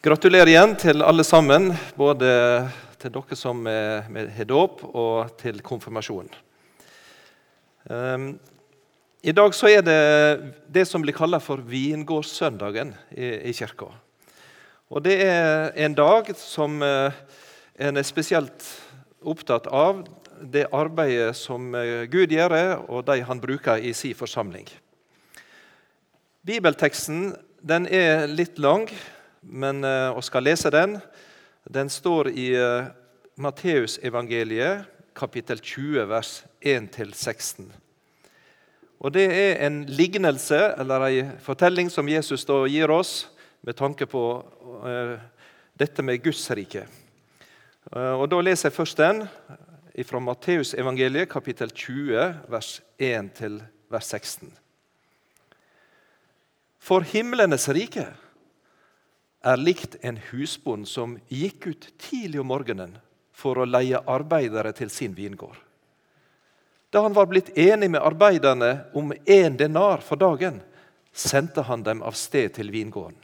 Gratulerer igjen til alle sammen, både til dere som har dåp, og til konfirmasjon. Um, I dag så er det det som blir kalt for vingårdssøndagen i, i kirka. Og Det er en dag som uh, en er spesielt opptatt av det arbeidet som uh, Gud gjør, og de han bruker i sin forsamling. Bibelteksten den er litt lang men, vi eh, skal lese den. Den står i uh, Matteusevangeliet, kapittel 20, vers 1-16. Og Det er en lignelse, eller en fortelling, som Jesus da gir oss med tanke på uh, dette med Guds rike. Og Da leser jeg først den fra Matteusevangeliet, kapittel 20, vers 1-16. For himlenes rike er likt en husbond som gikk ut tidlig om morgenen for å leie arbeidere til sin vingård. Da han var blitt enig med arbeiderne om én denar for dagen, sendte han dem av sted til vingården.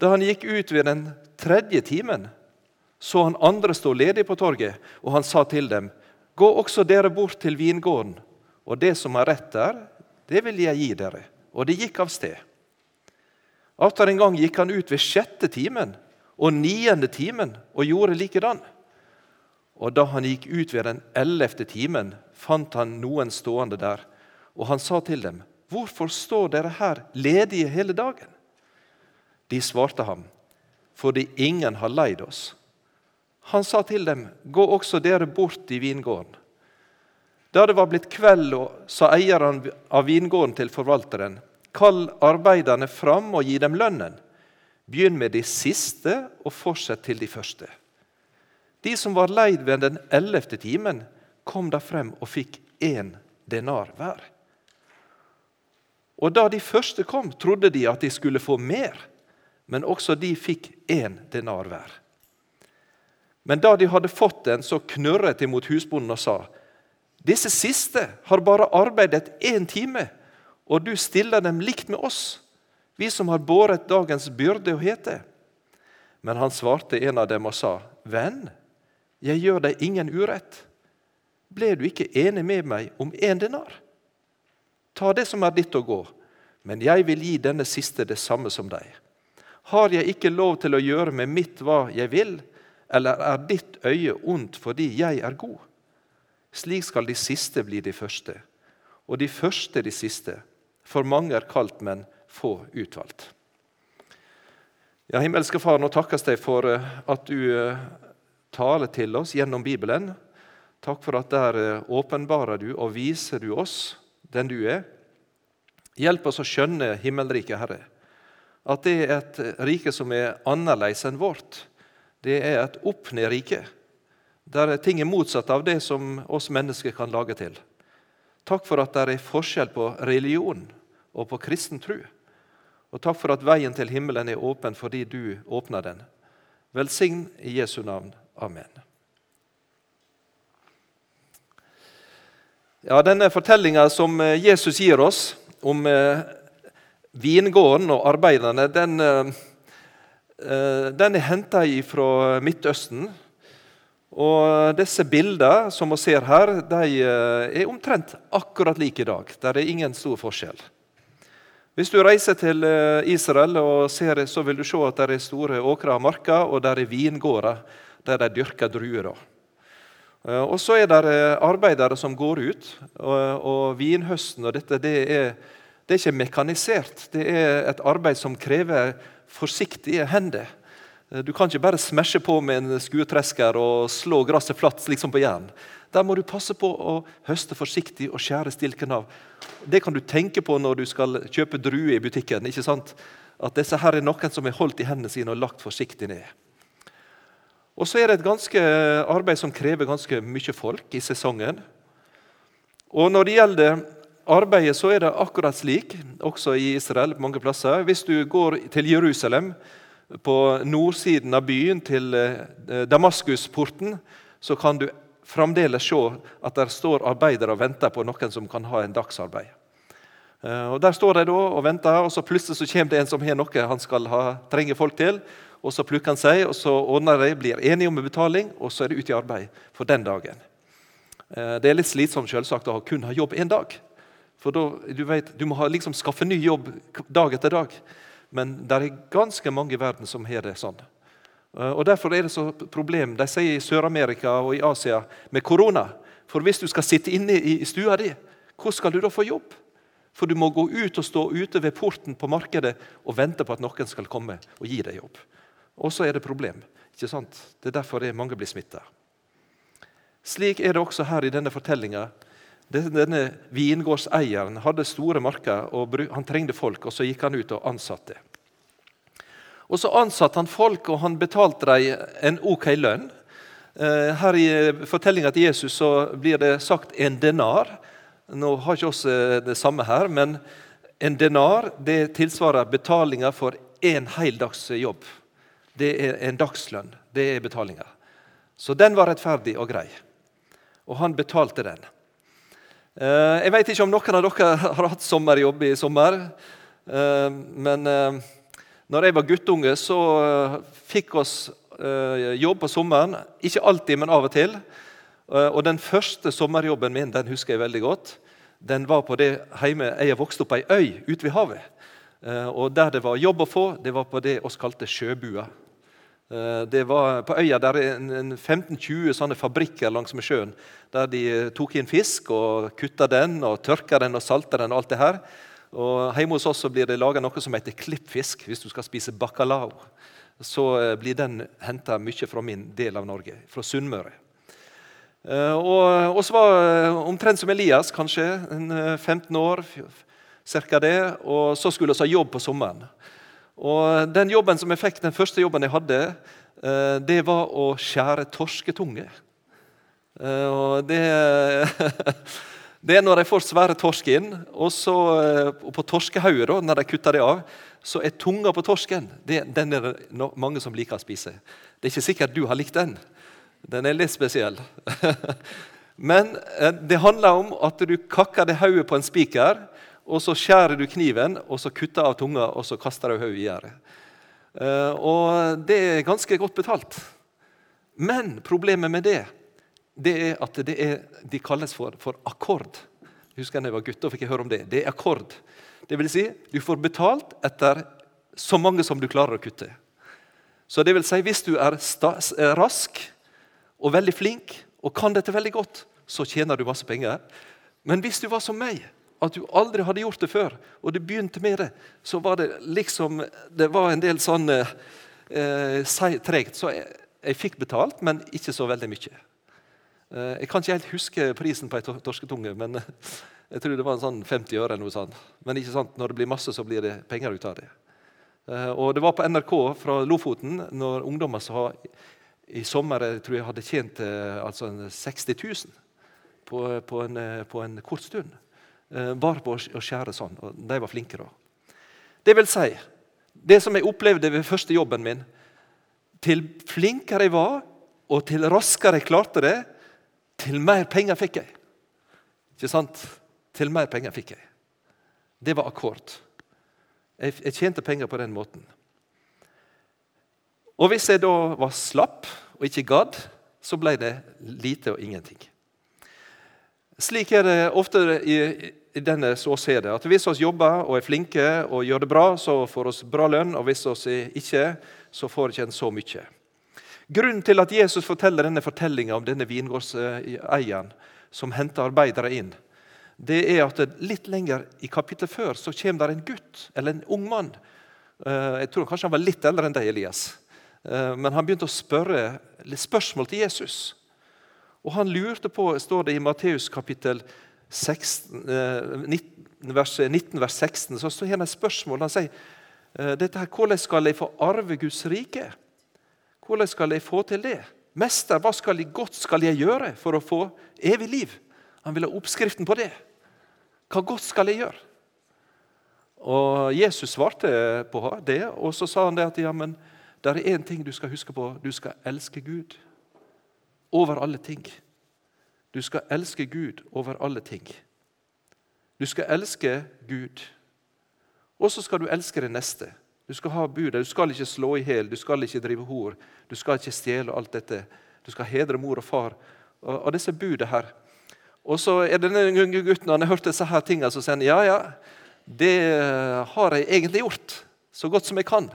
Da han gikk ut ved den tredje timen, så han andre stå ledig på torget, og han sa til dem.: Gå også dere bort til vingården, og det som er rett der, det vil jeg gi dere. Og de gikk av sted. Atter en gang gikk han ut ved sjette timen og niende timen og gjorde likedan. Og da han gikk ut ved den ellevte timen, fant han noen stående der. Og han sa til dem, 'Hvorfor står dere her ledige hele dagen?' De svarte ham, 'Fordi ingen har leid oss.' Han sa til dem, 'Gå også dere bort i vingården.' Da det var blitt kveld, sa eieren av vingården til forvalteren, Kall arbeiderne fram og gi dem lønnen. Begynn med de siste og fortsett til de første. De som var leid ved den ellevte timen, kom da frem og fikk én denar hver. Og Da de første kom, trodde de at de skulle få mer, men også de fikk én denar hver. Men da de hadde fått den, så knurret de mot husbonden og sa:" Disse siste har bare arbeidet én time og du stiller dem likt med oss, vi som har båret dagens byrde og hete. Men han svarte en av dem og sa, Venn, jeg gjør deg ingen urett. Ble du ikke enig med meg om én denar? Ta det som er ditt og gå, men jeg vil gi denne siste det samme som deg. Har jeg ikke lov til å gjøre med mitt hva jeg vil, eller er ditt øye ondt fordi jeg er god? Slik skal de siste bli de første, og de første de siste. For mange er kalt, men få utvalgt. Ja, Himmelske Far, nå takkes deg for eh, at du eh, taler til oss gjennom Bibelen. Takk for at der eh, åpenbarer du og viser du oss den du er. Hjelp oss å skjønne himmelriket, Herre. At det er et rike som er annerledes enn vårt. Det er et opp-ned-rike, der ting er motsatt av det som oss mennesker kan lage til. Takk for at det er forskjell på religion og på kristen tro. Og takk for at veien til himmelen er åpen fordi du åpner den. Velsign i Jesu navn. Amen. Ja, Denne fortellinga som eh, Jesus gir oss om eh, vingården og arbeiderne, den, eh, den er henta fra Midtøsten. Og Disse bildene som vi ser her, de er omtrent akkurat like i dag. Det er ingen stor forskjell. Hvis du reiser til eh, Israel, og ser, så vil du se at det er store åkrer og marker, og der er vingårder der de dyrker druer. Eh, og så er det eh, arbeidere som går ut, og, og vinhøsten og dette det er, det er ikke mekanisert. Det er et arbeid som krever forsiktige hender. Du kan ikke bare smashe på med en skuetresker og slå gresset flatt liksom på jern. Der må du passe på å høste forsiktig og skjære stilken av. Det kan du tenke på når du skal kjøpe druer i butikken. ikke sant? At disse her er noen som er holdt i hendene sine og lagt forsiktig ned. Og så er det et ganske arbeid som krever ganske mye folk i sesongen. Og Når det gjelder arbeidet, så er det akkurat slik, også i Israel. mange plasser. Hvis du går til Jerusalem, på nordsiden av byen, til eh, Damaskusporten, så kan du fremdeles se at der står arbeidere og venter på noen som kan ha en dagsarbeid. Eh, og Der står de da og venter, og så plutselig så kommer det en som har noe han skal ha, trenger folk til. og Så plukker han seg, og så ordner de, blir enige om betaling, og så er de ute i arbeid for den dagen. Eh, det er litt slitsomt selvsagt å kun ha jobb én dag. For da, du, vet, du må ha, liksom skaffe ny jobb dag etter dag. Men det er ganske mange i verden som har det sånn. Eh, og Derfor er det så problem de sier i Sør-Amerika og i Asia med korona. For hvis du skal sitte inne i stua di, hvordan skal du da få jobb? For du må gå ut og stå ute ved porten på markedet og vente på at noen skal komme og gi deg jobb. Og så er det problem. ikke sant? Det er derfor det mange blir smitta. Slik er det også her i denne fortellinga. Denne vingårdseieren hadde store marker, og han trengte folk. og Så gikk han ut og ansatte. Og Så ansatte han folk, og han betalte dem en ok lønn. Eh, her i fortellinga til Jesus så blir det sagt en denar. Nå har ikke oss eh, det samme her, men en denar det tilsvarer betalinga for én heldags jobb. Det er en dagslønn. Det er betalinga. Så den var rettferdig og grei. Og han betalte den. Eh, jeg vet ikke om noen av dere har hatt sommerjobb i sommer. Men når jeg var guttunge, så fikk oss jobb på sommeren. Ikke alltid, men av og til. Og Den første sommerjobben min den husker jeg veldig godt. Den var på det hjemme Jeg har vokst opp på ei øy ute ved havet. Og Der det var jobb å få, det var på det oss kalte sjøbua. Det var På øya der er 15-20 sånne fabrikker langs med sjøen. Der de tok inn fisk og kutta den og tørka den og salta den. og alt det her. Og Hjemme hos oss så blir det laga noe som heter klippfisk hvis du skal spise bacalao så eh, blir den henta mye fra min del av Norge, fra Sunnmøre. Eh, og oss var eh, omtrent som Elias, kanskje. 15 år, cirka det. Og så skulle vi ha jobb på sommeren. Og Den jobben som jeg fikk, den første jobben jeg hadde, det var å skjære torsketunge. Og det Det er når de får svære torsk inn, og, så, og på torskehauget, når de kutter det av, så er tunga på torsken det, den er det mange som liker å spise. Det er ikke sikkert du har likt den. Den er litt spesiell. Men eh, det handler om at du kakker det hodet på en spiker, og så skjærer du kniven, og så kutter av tunga, og så kaster du hodet i gjerdet. Eh, og det er ganske godt betalt. Men problemet med det, det er at det er, de kalles for, for akkord. Jeg husker da jeg var gutt, og fikk høre om det. Det er akkord. Det vil si, du får betalt etter så mange som du klarer å kutte. Så det vil si, Hvis du er rask og veldig flink og kan dette veldig godt, så tjener du masse penger. Men hvis du var som meg, at du aldri hadde gjort det før, og du begynte med det, så var det liksom Det var en del sånn eh, tregt. Så jeg, jeg, fikk betalt, men ikke så veldig mye. Eh, jeg kan ikke helt huske prisen på ei torsketunge, men jeg tror det var en sånn 50 øre. eller noe sånt. Men ikke sant, når det blir masse, så blir det penger ut av det. Eh, og Det var på NRK fra Lofoten når ungdommer som i sommer jeg tror jeg hadde tjent eh, altså 60 000 på, på, en, eh, på en kort stund. Bare på å skjære sånn. og De var flinke da. Det vil si, det som jeg opplevde ved første jobben min Til flinkere jeg var, og til raskere jeg klarte det, til mer penger fikk jeg. Ikke sant? til mer penger fikk jeg. Det var akkord. Jeg, jeg tjente penger på den måten. Og hvis jeg da var slapp og ikke gadd, så ble det lite og ingenting. Slik er det ofte i denne så ser det, at Hvis vi jobber og er flinke og gjør det bra, så får vi bra lønn. Og hvis vi ikke, så får vi ikke så mye. Grunnen til at Jesus forteller denne fortellinga om denne vingårdseieren som henter arbeidere inn, det er at litt lenger i kapittelet før så kommer det en gutt, eller en ung mann. Eh, jeg tror kanskje han var litt eldre enn deg, Elias. Eh, men han begynte å spørre spørsmål til Jesus. Og han lurte på, står det i Matteus kapittel 16, 19, vers, 19, vers 16, så står det et spørsmål. Han sier eh, dette her, hvordan skal jeg få arve Guds rike? Hvordan skal jeg få til det? Mester, hva skal jeg, godt skal jeg gjøre for å få evig liv? Han vil ha oppskriften på det. Hva godt skal jeg gjøre? Og Jesus svarte på det, og så sa han det at ja, men det er én ting du skal huske på. Du skal elske Gud over alle ting. Du skal elske Gud over alle ting. Du skal elske Gud. Og så skal du elske det neste. Du skal ha budet. Du skal ikke slå i hjel, du skal ikke drive hor, du skal ikke stjele alt dette. Du skal hedre mor og far. Og, og disse budene her. Og så er denne unge gutten, han har hørt disse her tingene, som sier ja, ja, det har jeg egentlig gjort. Så godt som jeg kan.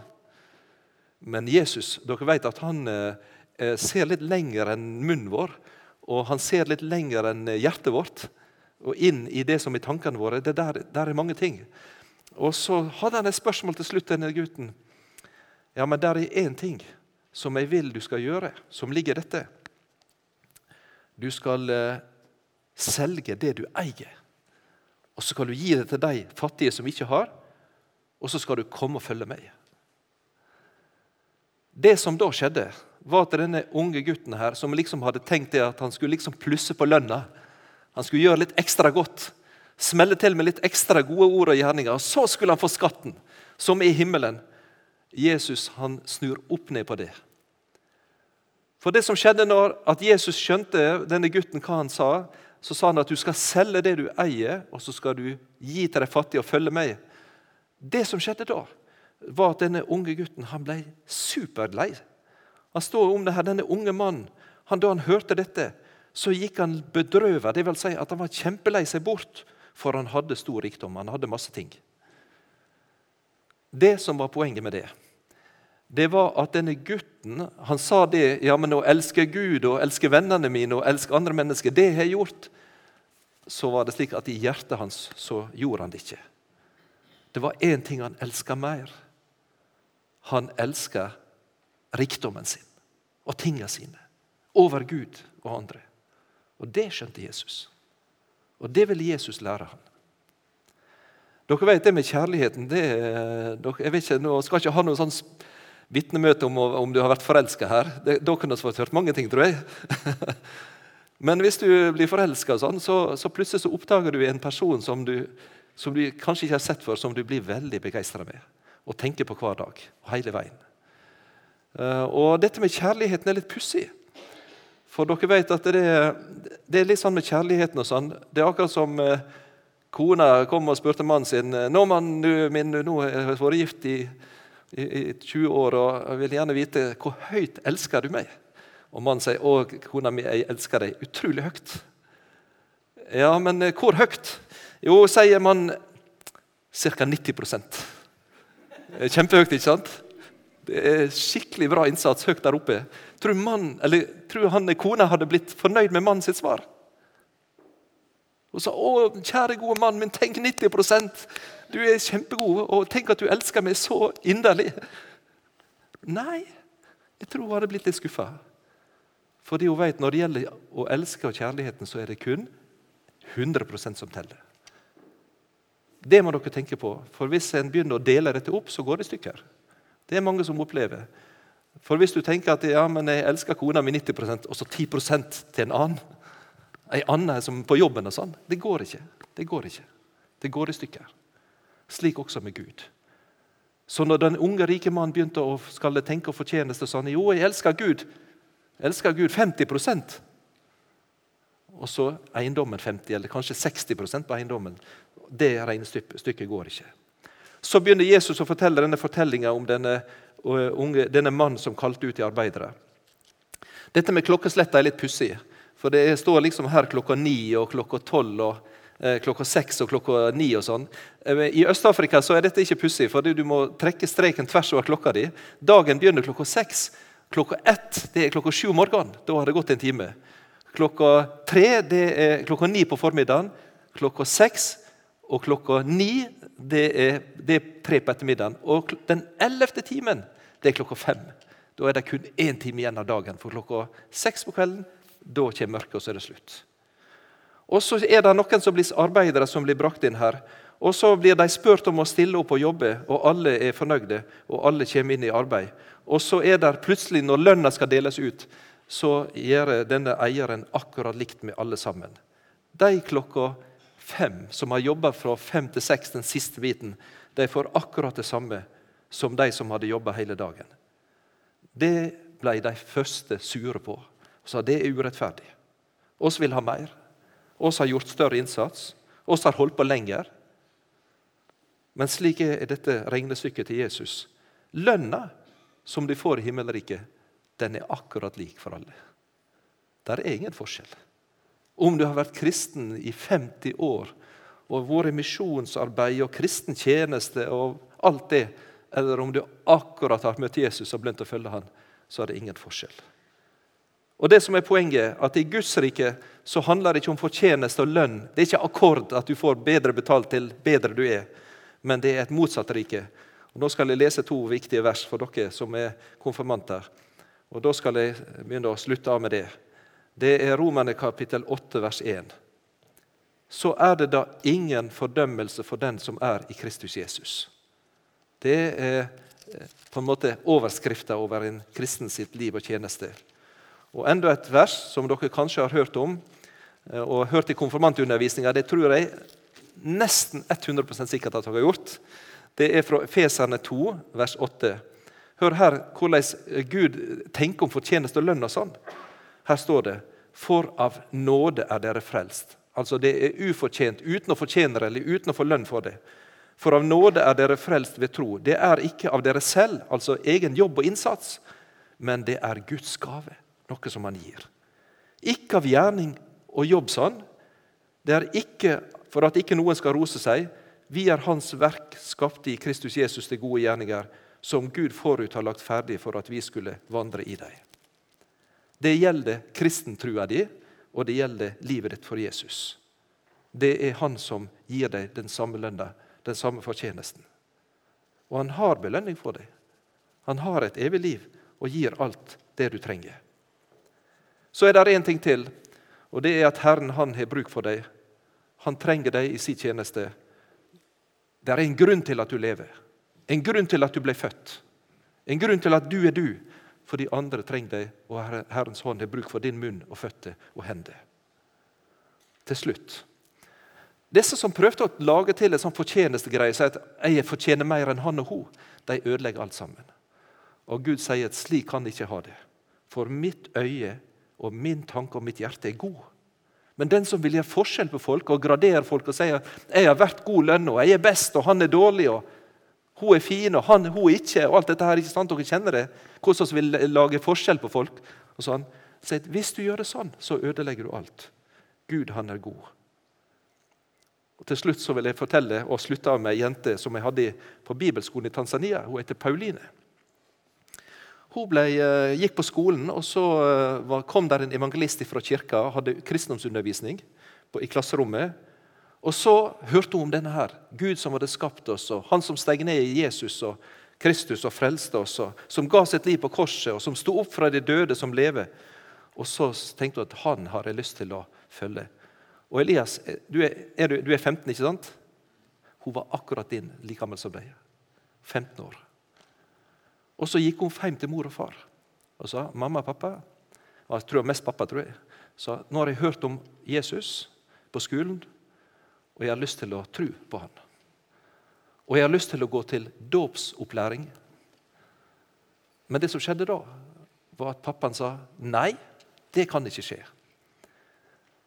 Men Jesus dere vet at han eh, ser litt lenger enn munnen vår. Og han ser litt lenger enn hjertet vårt og inn i det som er tankene våre. Det der, der er mange ting. Og så hadde han et spørsmål til slutt, denne gutten. Ja, men der er én ting som jeg vil du skal gjøre, som ligger i dette. Du skal eh, selge det du eier. Og så skal du gi det til de fattige som ikke har, og så skal du komme og følge meg. Det som da skjedde, var at denne unge gutten her, som liksom hadde tenkt det at han skulle liksom plusse på lønna Han skulle gjøre litt ekstra godt. Smelle til med litt ekstra gode ord og gjerninger. og Så skulle han få skatten, som i himmelen. Jesus han snur opp ned på det. For det som skjedde når at Jesus skjønte denne gutten hva han sa, så sa han at du skal selge det du eier, og så skal du gi til de fattige og følge meg. Det som skjedde da, var at denne unge gutten han ble superlei. Han står om det her, Denne unge mannen, han, da han hørte dette, så gikk han bedrøvet. Det vil si at han var kjempelei seg bort, for han hadde stor rikdom. Han hadde masse ting. Det som var poenget med det, det var at denne gutten han sa det ja, men å elske Gud og elske vennene mine og elske andre mennesker, det har jeg gjort. Så var det slik at i hjertet hans så gjorde han det ikke. Det var én ting han elska mer. Han elska rikdommen sin og tingene sine over Gud og andre. Og det skjønte Jesus. Og det ville Jesus lære han. Dere vet det med kjærligheten det, jeg vet ikke, nå skal ikke ha noe sånn vitnemøte om, om, du har vært forelska her. Det, da kunne vi fått hørt mange ting, tror jeg. Men hvis du blir forelska, sånn, så, så, plutselig så oppdager du en person som du, som du kanskje ikke har sett før, som du blir veldig begeistra med. Og tenker på hver dag. og hele veien. Uh, og dette med kjærligheten er litt pussig. For dere vet at det, det, er litt sånn med kjærligheten og sånn. Det er akkurat som uh, kona kom og spurte mannen sin nå, mann, min, nå har jeg vært gift i i, i 20 år og jeg vil gjerne vite hvor høyt elsker du meg. Og mannen sier å, kona mi, jeg elsker deg utrolig høyt. Ja, men eh, hvor høyt? Jo, sier man ca. 90% Kjempehøyt, ikke sant? Er skikkelig bra innsats høyt der oppe. Tror, mann, eller, tror han kona hadde blitt fornøyd med mannen sitt svar? Og sa å, kjære gode mann min, tenk 90% Du er kjempegod, og tenk at du elsker meg så inderlig. Nei, jeg tror hun hadde blitt litt skuffa. Fordi hun vet når det gjelder å elske og kjærligheten, så er det kun 100% som teller. Det må dere tenke på, for hvis en begynner å dele dette opp, så går det i stykker. Det er mange som opplever. For hvis du tenker at ja, men jeg elsker kona mi 90% og så 10% til en annen, ei anna som på jobben og sånn. Det går ikke. Det går ikke. Det går i stykker. Slik også med Gud. Så når den unge, rike mannen begynte å skal tenke og fortjeneste sånn Jo, jeg elsker Gud. Jeg elsker Gud 50% Og så eiendommen 50 eller kanskje 60% på eiendommen. Det regnestykket går ikke. Så begynner Jesus å fortelle denne fortellinga om denne, unge, denne mannen som kalte ut de arbeidere. Dette med klokkesletta er litt pussig. For det står liksom her klokka ni og klokka tolv og eh, klokka seks og klokka ni og sånn. Eh, I Øst-Afrika så er dette ikke pussig, for du må trekke streken tvers over klokka di. Dagen begynner klokka seks. Klokka ett det er klokka sju om morgenen. Da har det gått en time. Klokka tre det er klokka ni på formiddagen. Klokka seks og klokka ni det er, det er tre på ettermiddagen. Og den ellevte timen det er klokka fem. Da er det kun én time igjen av dagen. For klokka seks på kvelden da kommer mørket, og så er det slutt. Og så er det noen som blir arbeidere som blir brakt inn her. Og Så blir de spurt om å stille opp og jobbe, og alle er fornøyde. og alle kommer inn i arbeid. Og så er det plutselig, når lønna skal deles ut, så gjør denne eieren akkurat likt med alle sammen. De klokka fem som har jobba fra fem til seks den siste biten, de får akkurat det samme som de som hadde jobba hele dagen. Det ble de første sure på og sa det er urettferdig. Oss vil ha mer. Oss har gjort større innsats, Oss har holdt på lenger. Men slik er dette regnestykket til Jesus. Lønna som de får i himmelriket, den er akkurat lik for alle. Det er ingen forskjell. Om du har vært kristen i 50 år og vært misjonsarbeid og kristen tjeneste og alt det, eller om du akkurat har møtt Jesus og begynt å følge han, så er det ingen forskjell. Og det som er Poenget at i Guds rike så handler det ikke om fortjeneste og lønn. Det er ikke akkord at du får bedre betalt til bedre du er, men det er et motsatt rike. Og Nå skal jeg lese to viktige vers for dere som er konfirmanter. Og Da skal jeg begynne å slutte av med det. Det er Romerne kapittel 8, vers 1. Så er det da ingen fordømmelse for den som er i Kristus Jesus. Det er eh, på en måte overskrifta over en kristen sitt liv og tjeneste. Og Enda et vers som dere kanskje har hørt om eh, og hørt i konfirmantundervisninga. Det tror jeg nesten 100% sikkert at dere har gjort. Det er fra Feserne 2, vers 8. Hør her hvordan Gud tenker om fortjeneste og lønn og sånn. Her står det For av nåde er dere frelst. Altså Det er ufortjent, uten å fortjene det eller uten å få lønn for det. For av nåde er dere frelst ved tro. Det er ikke av dere selv, altså egen jobb og innsats, men det er Guds gave noe som han gir. Ikke av gjerning og jobb, sånn. Det er ikke for at ikke noen skal rose seg. Vi er Hans verk, skapte i Kristus Jesus til gode gjerninger, som Gud forut har lagt ferdig for at vi skulle vandre i dem. Det gjelder kristentrua di, og det gjelder livet ditt for Jesus. Det er Han som gir deg den samme lønna, den samme fortjenesten. Og han har belønning for deg. Han har et evig liv og gir alt det du trenger. Så er det én ting til, og det er at Herren han har bruk for deg. Han trenger deg i sin tjeneste. Det er en grunn til at du lever, en grunn til at du ble født. En grunn til at du er du, fordi andre trenger deg, og Herrens hånd har bruk for din munn og føtter og hender. Til slutt Disse som prøvde å lage til en sånn fortjenestegreie, sier at 'jeg fortjener mer enn han og hun', de ødelegger alt sammen. Og Gud sier at slik kan de ikke ha det. For mitt øye og min tanke og mitt hjerte er god. Men den som vil gjøre forskjell på folk og gradere folk og si at 'jeg har vært god lønn, og jeg er best, og han er dårlig', og 'hun er fin, og han, hun er ikke', og alt dette her, ikke sant? Dere kjenner det? Hvordan vi vil lage forskjell på folk. Og sånn. Så Hvis du gjør det sånn, så ødelegger du alt. Gud, han er god. Og Til slutt så vil jeg fortelle og slutte av med ei jente som jeg hadde på bibelskolen i Tanzania. Hun heter Pauline. Hun ble, eh, gikk på skolen, og så var, kom der en evangelist fra kirka og hadde kristendomsundervisning i klasserommet. Og Så hørte hun om denne her, Gud som hadde skapt oss, og han som steg ned i Jesus og Kristus og frelste oss, og som ga sitt liv på korset, og som sto opp fra de døde som lever. Og Så tenkte hun at han har jeg lyst til å følge. Og Elias, du er, er du, du er 15, ikke sant? Hun var akkurat din, like gammel som deg. 15 år. Og så gikk hun hjem til mor og far og sa mamma og pappa og jeg tror mest pappa tror jeg, sa nå har jeg hørt om Jesus på skolen, og jeg har lyst til å tro på han. Og jeg har lyst til å gå til dåpsopplæring. Men det som skjedde da, var at pappaen sa nei, det kan ikke skje.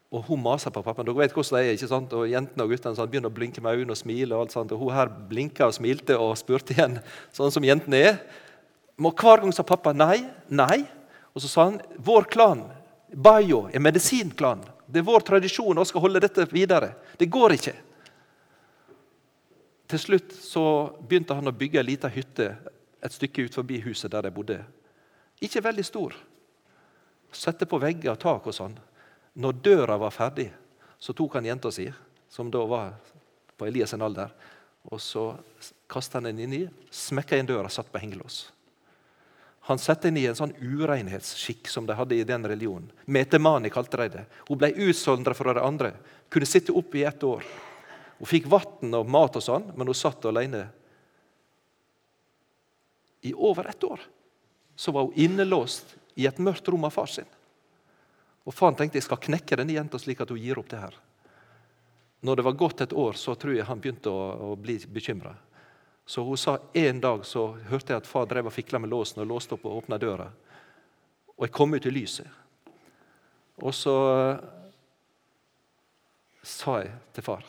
Og hun maser på pappaen. Dere vet hvordan det er, ikke sant? Og Jentene og guttene sånn, begynner å blinke med øynene og smile. Og alt sånt. Og hun her blinka og smilte og spurte igjen, sånn som jentene er. Og hver gang sa pappa nei, nei. Og så sa han vår klan, Bayo, er medisinklan. Det er vår tradisjon å skal holde dette videre. Det går ikke. Til slutt så begynte han å bygge ei lita hytte et stykke ut forbi huset der de bodde. Ikke veldig stor. Sette på vegger og tak og sånn. Når døra var ferdig, så tok han jenta si, som da var på Elias' alder, og så kasta han den inni, smekka inn døra satt på hengelås. Han satte henne i en sånn urenhetsskikk som de hadde i den religionen. Metemani kalte de det. Hun ble utsondra fra de andre. Kunne sitte opp i ett år. Hun fikk vann og mat, og sånn, men hun satt alene. I over ett år så var hun innelåst i et mørkt rom av far sin. Og Faren tenkte jeg skal knekke denne jenta slik at hun gir opp det her. Når det var gått et år, så tror jeg han begynte å, å bli bekymra. Så hun sa en dag så hørte jeg at far drev og fikla med låsen og låste opp og åpna døra. Og jeg kom ut i lyset. Og så sa jeg til far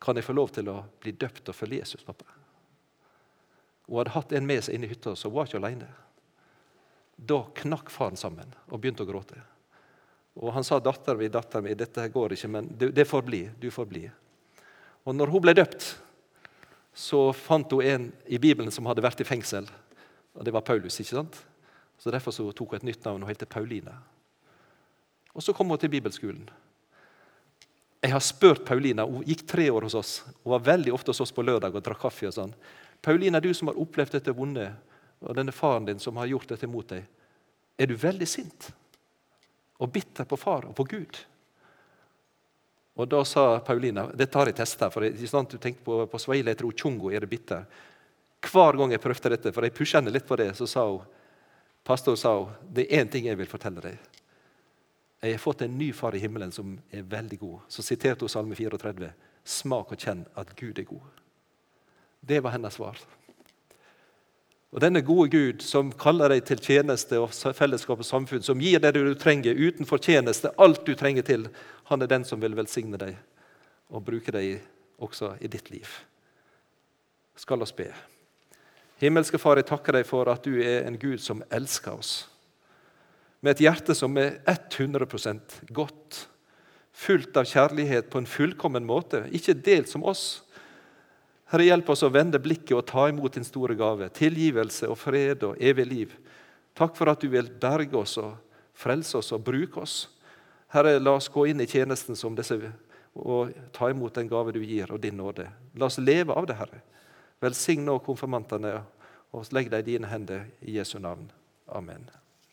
Kan jeg få lov til å bli døpt og følge Jesus, pappa? Hun hadde hatt en med seg inn i hytta, så hun var ikke alene. Da knakk faren sammen og begynte å gråte. Og Han sa datteren min, datteren min, dette går ikke, men det får bli. Du får bli. Og når hun ble døpt, så fant hun en i Bibelen som hadde vært i fengsel. Og Det var Paulus. ikke sant? Så Derfor så tok hun et nytt navn og het Pauline. Og Så kom hun til bibelskolen. Jeg har spurt Paulina, Hun gikk tre år hos oss. Hun var veldig ofte hos oss på lørdag og drakk kaffe. og sånn. Paulina, du som har opplevd dette vonde, og denne faren din som har gjort dette mot deg, er du veldig sint og bitter på far og på Gud? Og Da sa Paulina dette har jeg testa, du tenkte på, på Swahili heter hun chungo, er det bitter. Hver gang jeg prøvde dette, for jeg pusha henne litt på det, så sa hun pastor sa hun, det er én ting jeg vil fortelle deg. Jeg har fått en ny far i himmelen som er veldig god. Så siterte hun Salme 34. Smak og kjenn at Gud er god. Det var hennes svar. Og Denne gode Gud som kaller deg til tjeneste og fellesskap og samfunn, som gir deg det du trenger uten fortjeneste, alt du trenger til, han er den som vil velsigne deg og bruke deg også i ditt liv. Skal oss be. Himmelske Far, jeg takker deg for at du er en Gud som elsker oss. Med et hjerte som er 100% godt, fullt av kjærlighet på en fullkommen måte, ikke delt som oss, Herre, hjelp oss å vende blikket og ta imot din store gave, tilgivelse og fred og evig liv. Takk for at du vil berge oss og frelse oss og bruke oss. Herre, la oss gå inn i tjenesten som disse og ta imot den gave du gir, og din nåde. La oss leve av det, Herre. Velsign nå konfirmantene, og legg dem i dine hender i Jesu navn. Amen.